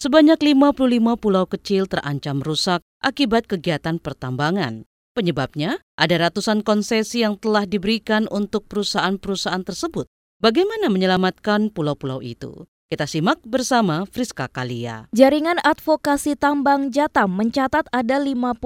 Sebanyak 55 pulau kecil terancam rusak akibat kegiatan pertambangan. Penyebabnya, ada ratusan konsesi yang telah diberikan untuk perusahaan-perusahaan tersebut. Bagaimana menyelamatkan pulau-pulau itu? Kita simak bersama Friska Kalia. Jaringan Advokasi Tambang Jatam mencatat ada 55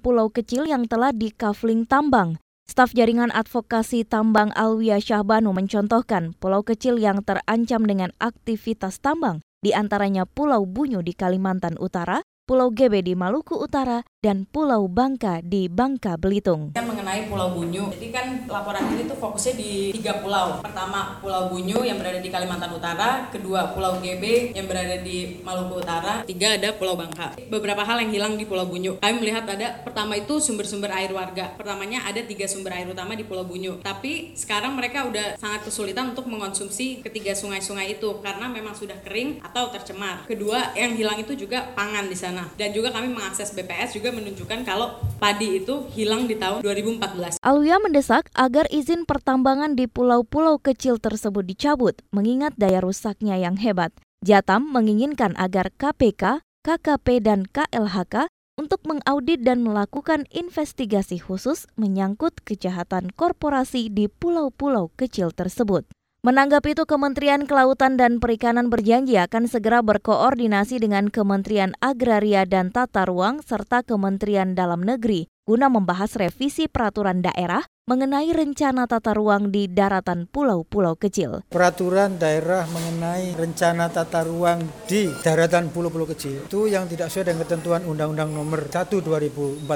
pulau kecil yang telah dikafling tambang. Staf Jaringan Advokasi Tambang Alwia Syahbanu mencontohkan pulau kecil yang terancam dengan aktivitas tambang di antaranya Pulau Bunyu di Kalimantan Utara, Pulau Gebe di Maluku Utara, dan Pulau Bangka di Bangka Belitung. Mengenai Pulau Bunyu, jadi kan laporan ini tuh fokusnya di tiga pulau. Pertama Pulau Bunyu yang berada di Kalimantan Utara, kedua Pulau GB yang berada di Maluku Utara, tiga ada Pulau Bangka. Beberapa hal yang hilang di Pulau Bunyu. Kami melihat ada pertama itu sumber-sumber air warga. Pertamanya ada tiga sumber air utama di Pulau Bunyu. Tapi sekarang mereka udah sangat kesulitan untuk mengonsumsi ketiga sungai-sungai itu karena memang sudah kering atau tercemar. Kedua yang hilang itu juga pangan di sana. Dan juga kami mengakses BPS juga menunjukkan kalau padi itu hilang di tahun 2014. Alwia mendesak agar izin pertambangan di pulau-pulau kecil tersebut dicabut, mengingat daya rusaknya yang hebat. Jatam menginginkan agar KPK, KKP, dan KLHK untuk mengaudit dan melakukan investigasi khusus menyangkut kejahatan korporasi di pulau-pulau kecil tersebut. Menanggapi itu, Kementerian Kelautan dan Perikanan berjanji akan segera berkoordinasi dengan Kementerian Agraria dan Tata Ruang serta Kementerian Dalam Negeri guna membahas revisi peraturan daerah mengenai rencana tata ruang di daratan pulau-pulau kecil. Peraturan daerah mengenai rencana tata ruang di daratan pulau-pulau kecil itu yang tidak sesuai dengan ketentuan Undang-Undang Nomor 1 2014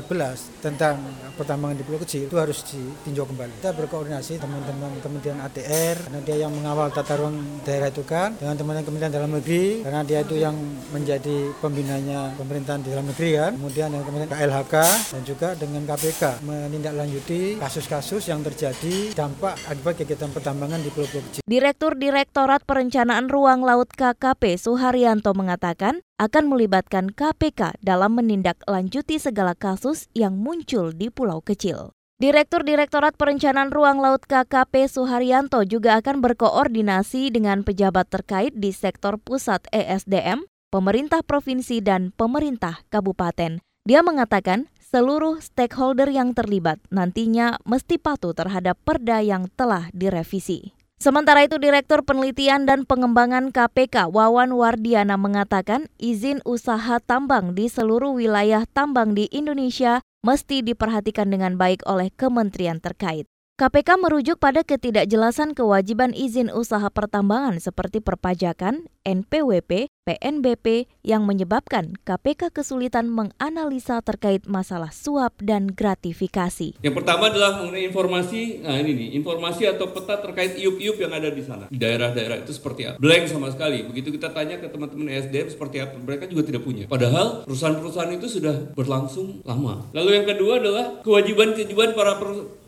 tentang pertambangan di pulau kecil itu harus ditinjau kembali. Kita berkoordinasi teman-teman Kementerian ATR karena dia yang mengawal tata ruang daerah itu kan dengan teman-teman Kementerian Dalam Negeri karena dia itu yang menjadi pembinanya pemerintahan di dalam negeri kan. Kemudian dengan Kementerian KLHK dan juga dengan KPK menindaklanjuti kasus-kasus kasus yang terjadi dampak akibat kegiatan pertambangan di Pulau-Pulau Kecil. Direktur Direktorat Perencanaan Ruang Laut KKP Suharyanto mengatakan akan melibatkan KPK dalam menindaklanjuti segala kasus yang muncul di pulau kecil. Direktur Direktorat Perencanaan Ruang Laut KKP Suharyanto juga akan berkoordinasi dengan pejabat terkait di sektor pusat ESDM, pemerintah provinsi dan pemerintah kabupaten. Dia mengatakan seluruh stakeholder yang terlibat nantinya mesti patuh terhadap perda yang telah direvisi. Sementara itu, Direktur Penelitian dan Pengembangan KPK Wawan Wardiana mengatakan izin usaha tambang di seluruh wilayah tambang di Indonesia mesti diperhatikan dengan baik oleh kementerian terkait. KPK merujuk pada ketidakjelasan kewajiban izin usaha pertambangan seperti perpajakan, NPWP, PNBP yang menyebabkan KPK kesulitan menganalisa terkait masalah suap dan gratifikasi. Yang pertama adalah mengenai informasi, nah ini nih, informasi atau peta terkait iup-iup yang ada di sana. Di daerah-daerah itu seperti apa? Blank sama sekali. Begitu kita tanya ke teman-teman SDM seperti apa, mereka juga tidak punya. Padahal perusahaan-perusahaan itu sudah berlangsung lama. Lalu yang kedua adalah kewajiban-kewajiban para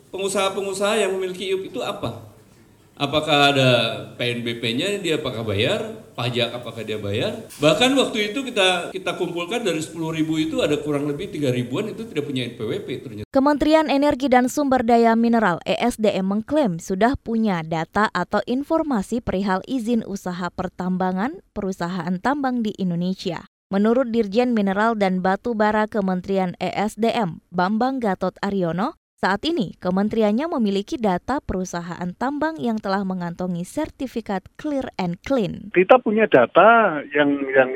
pengusaha-pengusaha yang memiliki IUP itu apa? Apakah ada PNBP-nya dia apakah bayar? Pajak apakah dia bayar? Bahkan waktu itu kita kita kumpulkan dari 10 ribu itu ada kurang lebih 3 ribuan itu tidak punya NPWP ternyata. Kementerian Energi dan Sumber Daya Mineral ESDM mengklaim sudah punya data atau informasi perihal izin usaha pertambangan perusahaan tambang di Indonesia. Menurut Dirjen Mineral dan Batu Bara Kementerian ESDM, Bambang Gatot Aryono, saat ini, kementeriannya memiliki data perusahaan tambang yang telah mengantongi sertifikat clear and clean. Kita punya data yang yang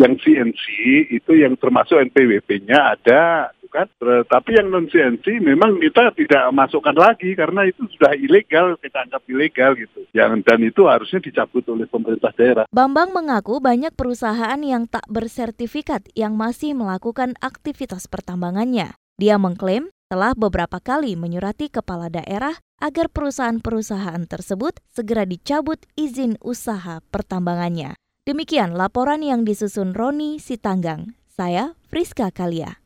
yang CNC itu yang termasuk NPWP-nya ada kan. Tapi yang non CNC memang kita tidak masukkan lagi karena itu sudah ilegal, kita anggap ilegal gitu. Yang dan itu harusnya dicabut oleh pemerintah daerah. Bambang mengaku banyak perusahaan yang tak bersertifikat yang masih melakukan aktivitas pertambangannya. Dia mengklaim telah beberapa kali menyurati kepala daerah agar perusahaan-perusahaan tersebut segera dicabut izin usaha pertambangannya. Demikian laporan yang disusun Roni Sitanggang. Saya Friska Kalia.